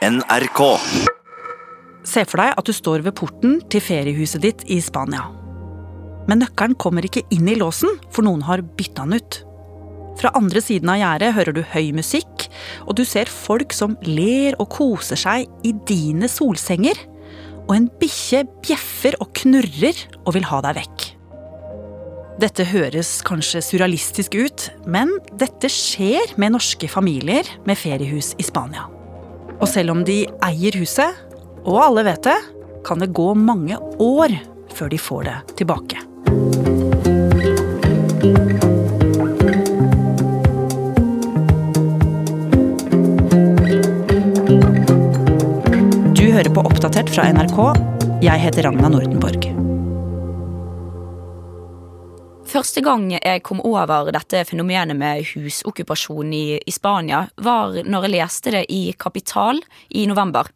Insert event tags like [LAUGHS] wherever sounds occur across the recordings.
NRK. Se for deg at du står ved porten til feriehuset ditt i Spania. Men nøkkelen kommer ikke inn i låsen, for noen har bytta den ut. Fra andre siden av gjerdet hører du høy musikk, og du ser folk som ler og koser seg i dine solsenger. Og en bikkje bjeffer og knurrer og vil ha deg vekk. Dette høres kanskje surrealistisk ut, men dette skjer med norske familier med feriehus i Spania. Og selv om de eier huset, og alle vet det, kan det gå mange år før de får det tilbake. Du hører på Oppdatert fra NRK. Jeg heter Ragna Nordenborg. Første gang jeg kom over dette fenomenet med husokkupasjon i, i Spania, var når jeg leste det i Kapital i november.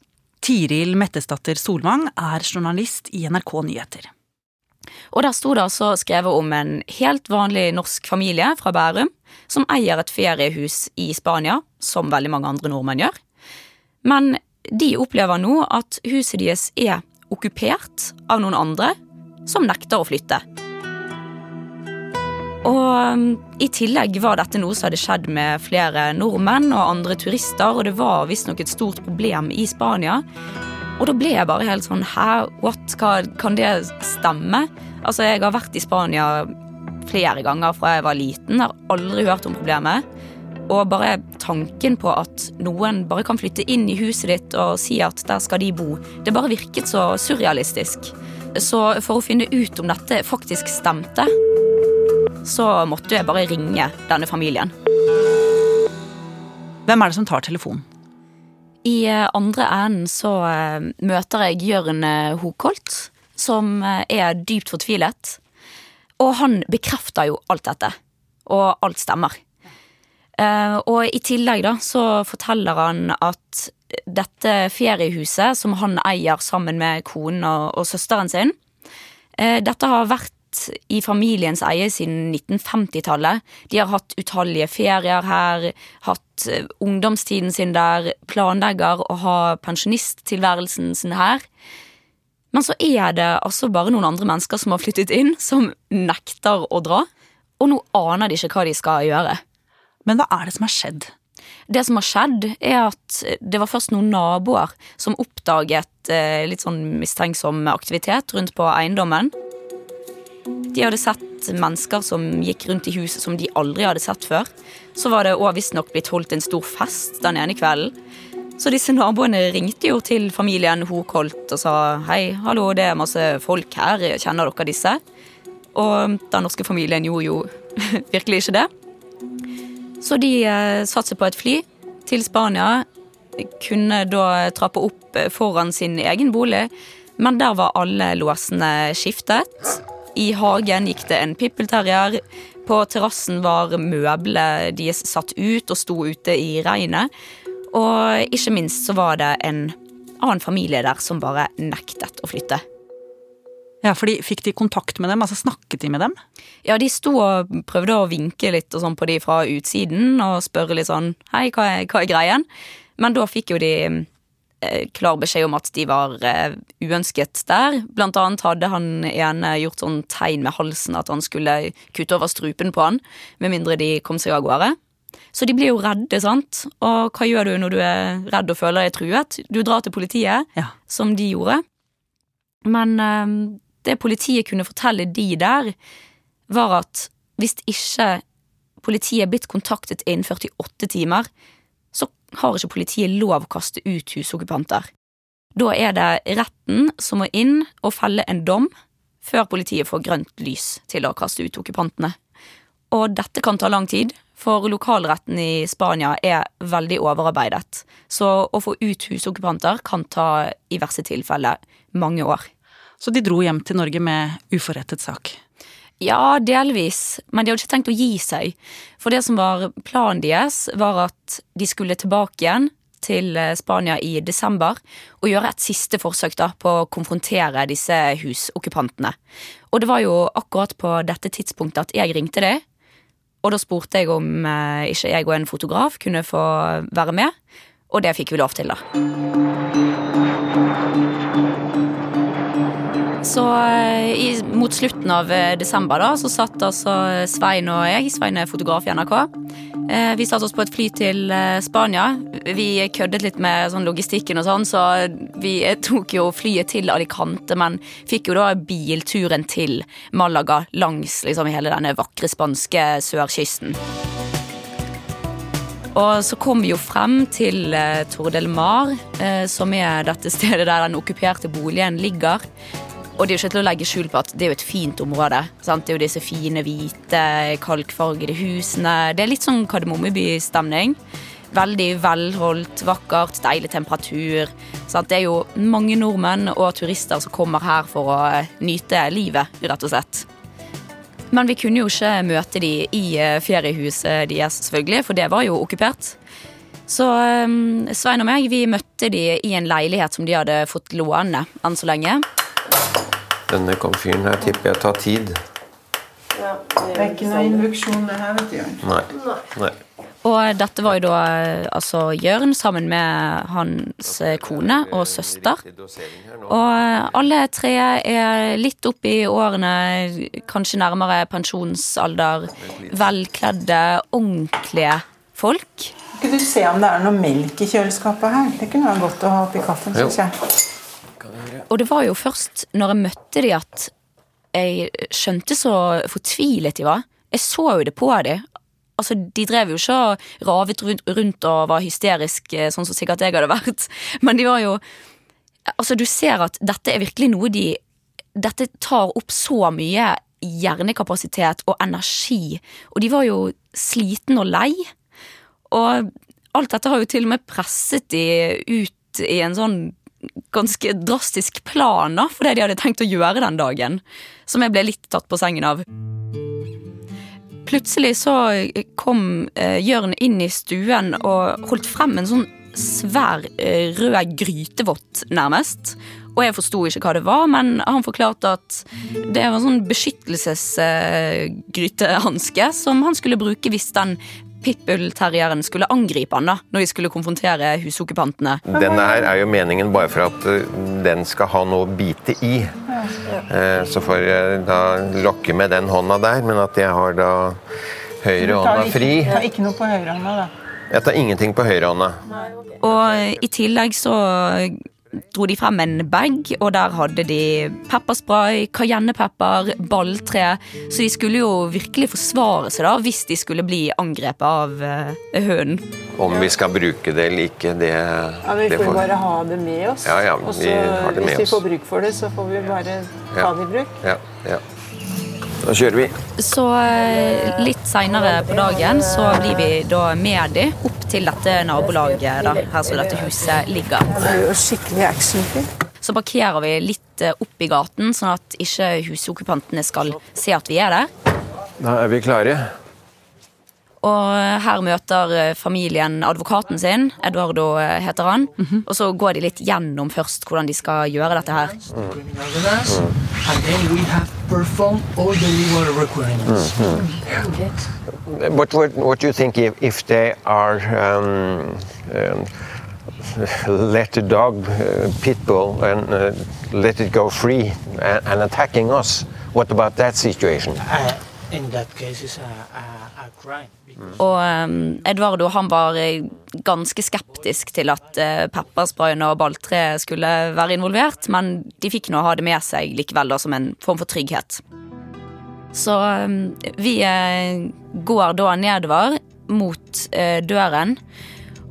Tiril Mettesdatter Solvang er journalist i NRK Nyheter. Og der sto det altså skrevet om en helt vanlig norsk familie fra Bærum som eier et feriehus i Spania, som veldig mange andre nordmenn gjør. Men de opplever nå at huset deres er okkupert av noen andre som nekter å flytte. Og um, I tillegg var dette noe som hadde skjedd med flere nordmenn og andre turister, og det var visstnok et stort problem i Spania. Og da ble jeg bare helt sånn Hæ, what? Kan det stemme? Altså, jeg har vært i Spania flere ganger fra jeg var liten, har aldri hørt om problemet. Og bare tanken på at noen bare kan flytte inn i huset ditt og si at der skal de bo, det bare virket så surrealistisk. Så for å finne ut om dette faktisk stemte, så måtte jeg bare ringe denne familien. Hvem er det som tar telefonen? I eh, andre enden så eh, møter jeg Jørn eh, Hokolt, som er dypt fortvilet. Og han bekrefter jo alt dette. Og alt stemmer. Og i tillegg da så forteller han at dette feriehuset som han eier sammen med konen og, og søsteren sin, dette har vært i familiens eie siden 1950-tallet. De har hatt utallige ferier her, hatt eh, ungdomstiden sin der, planlegger å ha pensjonisttilværelsen sin her. Men så er det altså bare noen andre mennesker som har flyttet inn, som nekter å dra. Og nå aner de ikke hva de skal gjøre. Men hva er det som har skjedd? Det som har skjedd, er at det var først noen naboer som oppdaget eh, litt sånn mistenksom aktivitet rundt på eiendommen. De hadde sett mennesker som gikk rundt i huset som de aldri hadde sett før. Så var det òg visstnok blitt holdt en stor fest den ene kvelden. Så disse naboene ringte jo til familien Hokolt og sa hei, hallo, det er masse folk her, kjenner dere disse? Og den norske familien gjorde jo [LAUGHS] virkelig ikke det. Så de eh, satte seg på et fly til Spania. Kunne da trappe opp foran sin egen bolig, men der var alle låsene skiftet. I hagen gikk det en pippelterrier. På terrassen var møblene deres satt ut og sto ute i regnet. Og ikke minst så var det en annen familie der som bare nektet å flytte. Ja, fordi Fikk de kontakt med dem? altså Snakket de med dem? Ja, de sto og prøvde å vinke litt og sånn på de fra utsiden og spørre litt sånn Hei, hva er, hva er greien? Men da fikk jo de klar beskjed om at de var uh, uønsket der. Blant annet hadde han ene gjort sånn tegn med halsen at han skulle kutte over strupen på han, med mindre de kom seg av gårde. Så de blir jo redde, sant. Og hva gjør du når du er redd og føler deg truet? Du drar til politiet, ja. som de gjorde. Men uh, det politiet kunne fortelle de der, var at hvis ikke politiet er blitt kontaktet innen 48 timer, har ikke politiet lov å kaste ut husokkupanter. Da er det retten som må inn og felle en dom før politiet får grønt lys til å kaste ut okkupantene. Og dette kan ta lang tid, for lokalretten i Spania er veldig overarbeidet. Så å få ut husokkupanter kan ta i verste tilfelle mange år. Så de dro hjem til Norge med uforrettet sak? Ja, delvis, men de hadde ikke tenkt å gi seg. For det som var planen deres, var at de skulle tilbake igjen til eh, Spania i desember og gjøre et siste forsøk da på å konfrontere disse husokkupantene. Og det var jo akkurat på dette tidspunktet at jeg ringte dem. Og da spurte jeg om eh, ikke jeg og en fotograf kunne få være med. Og det fikk vi lov til, da. Så eh, i, mot slutten av eh, desember da, så satt altså Svein og jeg, Svein er fotograf i NRK, eh, vi satte oss på et fly til eh, Spania. Vi køddet litt med sånn logistikken og sånn, så vi eh, tok jo flyet til Alicante, men fikk jo da bilturen til Malaga langs liksom hele denne vakre spanske sørkysten. Og så kom vi jo frem til Tordelmar, Mar, eh, som er dette stedet der den okkuperte boligen ligger. Og det er jo ikke til å legge skjul på at det er jo et fint område. Sant? Det er jo disse fine, hvite, kalkfargede husene. Det er litt sånn Kardemommeby-stemning. Veldig velholdt, vakkert, deilig temperatur. Sant? Det er jo mange nordmenn og turister som kommer her for å eh, nyte livet, rett og slett. Men vi kunne jo ikke møte de i eh, feriehuset deres, selvfølgelig, for det var jo okkupert. Så um, Svein og meg vi møtte de i en leilighet som de hadde fått låne enn så lenge. Denne komfyren her tipper jeg tar tid. Det er ikke noe induksjon, det her, vet du. Jørn. Nei. Nei. Og dette var jo da eh, altså Jørn sammen med hans eh, kone og søster. Og eh, alle tre er litt opp i årene, kanskje nærmere pensjonsalder. Velkledde, ordentlige folk. Kan du se om det er noe melk i kjøleskapet her? Det kunne være godt å ha oppi kaffen, syns jeg. Og det var jo først når jeg møtte de at jeg skjønte så fortvilet de var. Jeg så jo det på de. Altså, De drev jo ikke og ravet rundt, og var hysterisk, eh, sånn som sikkert jeg hadde vært. [LAUGHS] Men de var jo Altså, du ser at dette er virkelig noe de Dette tar opp så mye hjernekapasitet og energi. Og de var jo sliten og lei. Og alt dette har jo til og med presset de ut i en sånn ganske drastisk plan da, for det de hadde tenkt å gjøre den dagen. Som jeg ble litt tatt på sengen av. Plutselig så kom eh, Jørn inn i stuen og holdt frem en sånn svær eh, rød grytevott, nærmest. Og jeg forsto ikke hva det var, men han forklarte at det var en sånn beskyttelsesgrytehanske som han skulle bruke hvis den pitbull-terrieren skulle angripe han da, når de skulle konfrontere husokkupantene. Denne her er jo meningen bare for at eh, den skal ha noe å bite i. Eh, Så får jeg da lokke med den hånda der, men at jeg har da høyre hånda fri. tar ikke noe på høyrehånda, da. Jeg tar ingenting på høyrehånda. Og i tillegg så dro de frem en bag, og der hadde de pepperspray, cayennepepper, balltre. Så de skulle jo virkelig forsvare seg da, hvis de skulle bli angrepet av uh, hunden. Om vi skal bruke det eller ikke, det, Ja, Vi det får bare ha det med oss. Ja, ja, Og vi så, har det med hvis vi får bruk for det, så får vi bare ta Ja. det i bruk. Ja, ja. Da kjører vi. Så eh, litt seinere på dagen så blir vi da med de opp til dette nabolaget, da, her som dette huset ligger. Det er jo skikkelig actionfilm. Så parkerer vi litt eh, opp i gaten, sånn at ikke husokkupantene skal se at vi er der. Da er vi klare. Og her møter eh, familien advokaten sin, Eduardo eh, heter han. Og så går de litt gjennom først hvordan de skal gjøre dette her. all the legal requirements. What, what, what do you think if, if they are um, um, let the dog uh, pit bull and uh, let it go free and, and attacking us? What about that situation? Uh, crime. because- Og um, Eduardo han var eh, ganske skeptisk til at uh, peppersprayen og balltre skulle være involvert, men de fikk nå ha det med seg likevel da, som en form for trygghet. Så um, vi uh, går da nedover mot uh, døren.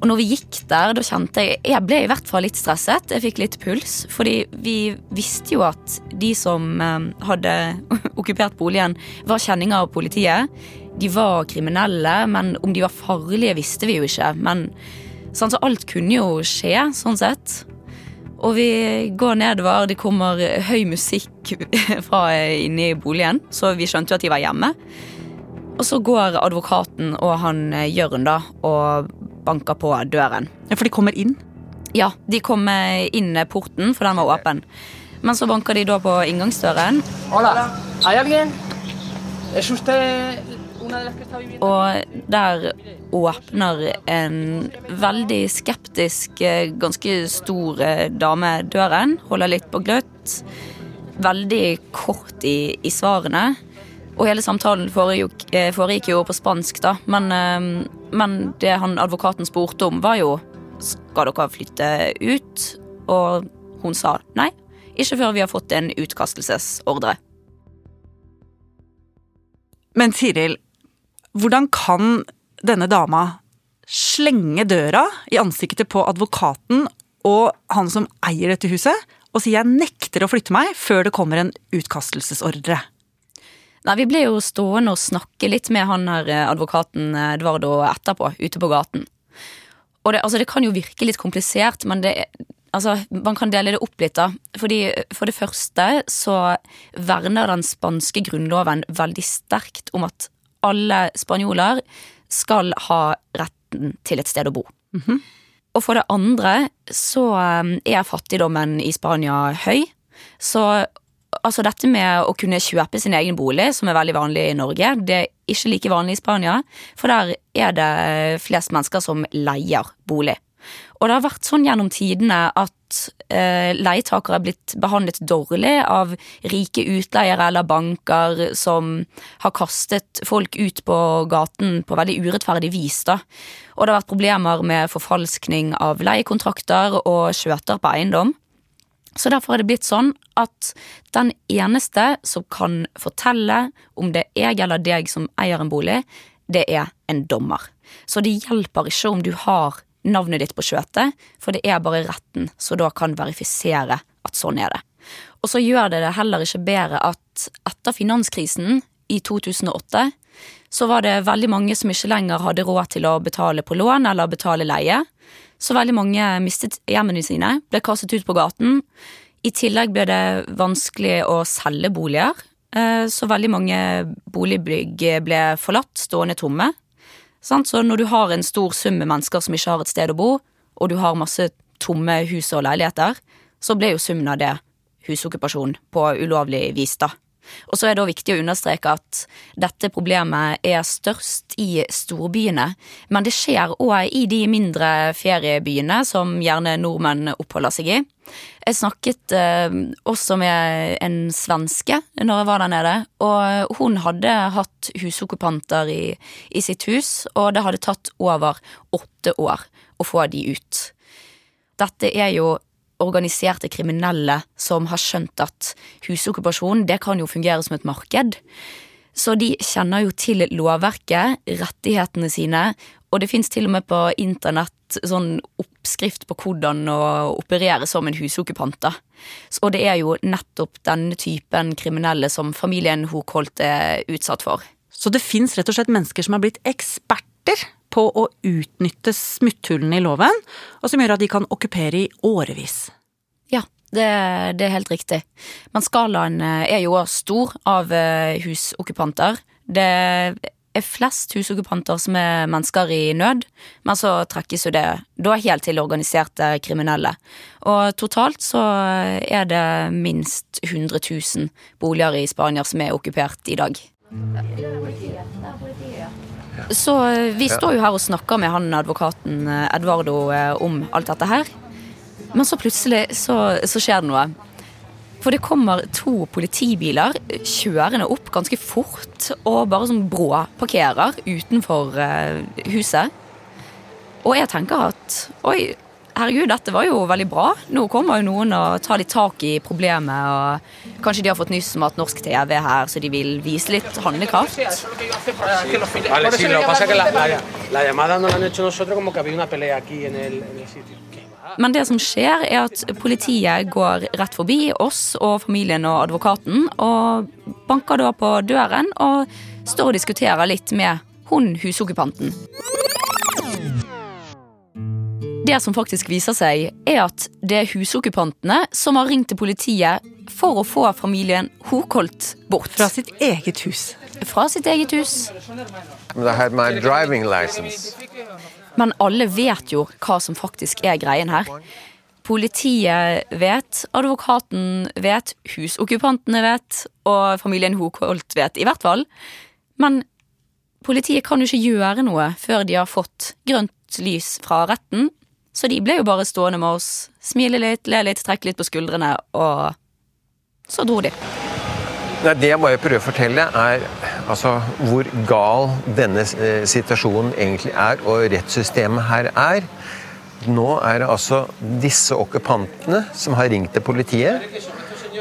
Og når vi gikk der, da kjente jeg Jeg ble i hvert fall litt stresset. Jeg fikk litt puls. Fordi vi visste jo at de som hadde okkupert boligen, var kjenninger av politiet. De var kriminelle, men om de var farlige, visste vi jo ikke. Men sånn, så alt kunne jo skje, sånn sett. Og vi går nedover, det kommer høy musikk [LAUGHS] fra inne i boligen, så vi skjønte jo at de var hjemme. Og så går advokaten og han eh, Jørn da og banker på døren. Ja, For de kommer inn. Ja, de kom eh, inn porten, for den var åpen. Men så banker de da på inngangsdøren, Hola, og der åpner en veldig skeptisk, ganske stor dame døren. Holder litt på gløtt. Veldig kort i, i svarene. Og hele samtalen foregikk, eh, foregikk jo på spansk, da. Men, eh, men det han advokaten spurte om, var jo skal dere flytte ut. Og hun sa nei, ikke før vi har fått en utkastelsesordre. Men Tiril, hvordan kan denne dama slenge døra i ansiktet på advokaten og han som eier dette huset, og si jeg nekter å flytte meg før det kommer en utkastelsesordre? Nei, Vi ble jo stående og snakke litt med han her eh, advokaten eh, Edvardo etterpå, ute på gaten. Og det, altså, det kan jo virke litt komplisert, men det, altså, man kan dele det opp litt. da. Fordi For det første så verner den spanske grunnloven veldig sterkt om at alle spanjoler skal ha retten til et sted å bo. Og for det andre så eh, er fattigdommen i Spania høy. Så altså dette med å kunne kjøpe sin egen bolig, som er veldig vanlig i Norge, det er ikke like vanlig i Spania. For der er det flest mennesker som leier bolig. Og det har vært sånn gjennom tidene at eh, leietakere er blitt behandlet dårlig av rike utleiere eller banker som har kastet folk ut på gaten på veldig urettferdig vis. da. Og det har vært problemer med forfalskning av leiekontrakter og skjøter på eiendom. Så derfor er det blitt sånn at den eneste som kan fortelle om det er jeg eller deg som eier en bolig, det er en dommer. Så det hjelper ikke om du har navnet ditt på skjøtet, for det er bare retten som da kan verifisere at sånn er det. Og så gjør det det heller ikke bedre at etter finanskrisen i 2008 så var det veldig mange som ikke lenger hadde råd til å betale på lån eller betale leie. Så veldig mange mistet hjemmene sine, ble kastet ut på gaten. I tillegg ble det vanskelig å selge boliger, eh, så veldig mange boligbygg ble forlatt, stående tomme. Så når du har en stor sum med mennesker som ikke har et sted å bo, og du har masse tomme hus og leiligheter, så ble jo summen av det husokkupasjon på ulovlig vis, da. Og så er det viktig å understreke at dette problemet er størst i storbyene, men det skjer òg i de mindre feriebyene som gjerne nordmenn oppholder seg i. Jeg snakket eh, også med en svenske når jeg var der nede, og hun hadde hatt husokkupanter i, i sitt hus, og det hadde tatt over åtte år å få de ut. Dette er jo organiserte kriminelle som har skjønt at husokkupasjon det kan jo fungere som et marked. Så de kjenner jo til lovverket, rettighetene sine, og det fins til og med på internett sånn oppskrift på hvordan å operere som en husokkupant. Og det er jo nettopp denne typen kriminelle som familien Hokholt er utsatt for. Så det fins rett og slett mennesker som har blitt eksperter på å utnytte smutthullene i loven, og som gjør at de kan okkupere i årevis. Ja, det, det er helt riktig. Men skalaen eh, er jo stor av eh, husokkupanter. Det er flest husokkupanter som er mennesker i nød, men så trekkes jo det da helt til organiserte kriminelle. Og totalt så er det minst 100 000 boliger i Spania som er okkupert i dag. Så eh, vi står jo her og snakker med han advokaten eh, Edvardo eh, om alt dette her. Men så plutselig så, så skjer det noe. For det kommer to politibiler kjørende opp ganske fort og bare sånn bråparkerer utenfor huset. Og jeg tenker at oi, herregud, dette var jo veldig bra. Nå kommer jo noen og tar litt tak i problemet. og Kanskje de har fått nyss om at norsk TV er her, så de vil vise litt handlekraft. Men det som skjer, er at politiet går rett forbi oss og familien og advokaten, og banker da på døren og står og diskuterer litt med hun husokkupanten. Det som faktisk viser seg, er at det er husokkupantene som har ringt til politiet for å få familien Hokolt bort. Fra sitt eget hus. Fra sitt eget hus. Men alle vet jo hva som faktisk er greien her. Politiet vet, advokaten vet, husokkupantene vet, og familien Hokolt vet i hvert fall. Men politiet kan jo ikke gjøre noe før de har fått grønt lys fra retten, så de ble jo bare stående med oss, smile litt, le litt, trekke litt på skuldrene, og så dro de. Nei, det jeg bare prøver å fortelle, er altså, hvor gal denne eh, situasjonen egentlig er, og rettssystemet her er. Nå er det altså disse okkupantene som har ringt til politiet.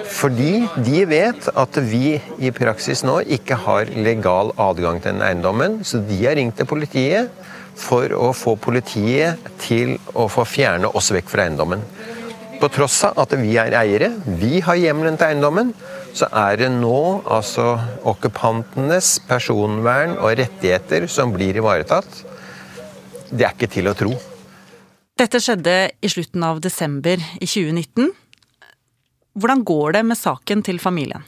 Fordi de vet at vi i praksis nå ikke har legal adgang til den eiendommen. Så de har ringt til politiet for å få politiet til å få fjerne oss vekk fra eiendommen. På tross av at vi er eiere, vi har hjemmelen til eiendommen, så er det nå altså okkupantenes personvern og rettigheter som blir ivaretatt. Det er ikke til å tro. Dette skjedde i slutten av desember i 2019. Hvordan går det med saken til familien?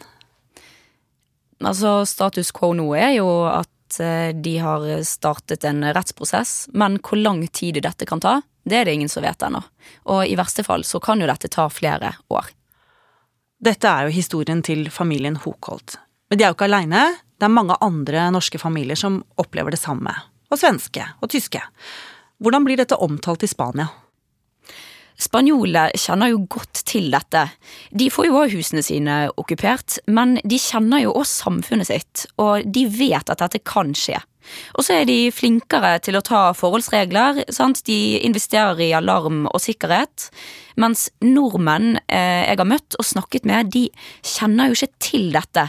Altså, status quo nå er jo at eh, de har startet en rettsprosess, men hvor lang tid dette kan ta, det er det ingen som vet ennå. Og i verste fall så kan jo dette ta flere år. Dette er jo historien til familien Hokolt. Men de er jo ikke aleine. Det er mange andre norske familier som opplever det samme. Og svenske og tyske. Hvordan blir dette omtalt i Spania? Spanjoler kjenner jo godt til dette. De får jo også husene sine okkupert, men de kjenner jo også samfunnet sitt, og de vet at dette kan skje. Og så er de flinkere til å ta forholdsregler. Sant? De investerer i alarm og sikkerhet. Mens nordmenn eh, jeg har møtt og snakket med, de kjenner jo ikke til dette.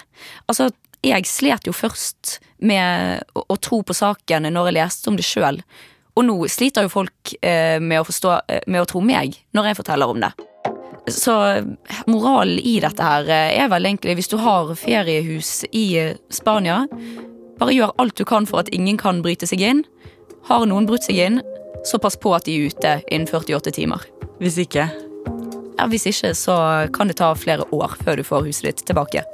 Altså, jeg slet jo først med å, å tro på saken når jeg leste om det sjøl. Og nå sliter jo folk eh, med, å forstå, eh, med å tro meg når jeg forteller om det. Så moralen i dette her eh, er vel egentlig hvis du har feriehus i eh, Spania, bare gjør alt du kan for at ingen kan bryte seg inn. Har noen brutt seg inn, så pass på at de er ute innen 48 timer. Hvis ikke? Ja, Hvis ikke, så kan det ta flere år før du får huset ditt tilbake.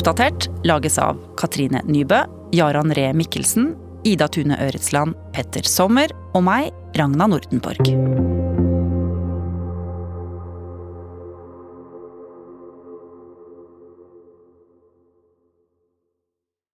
Oppdatert lages av Katrine Nybø, Jaran Ree Mikkelsen, Ida Tune Øretsland, Petter Sommer og meg, Ragna Nordenborg.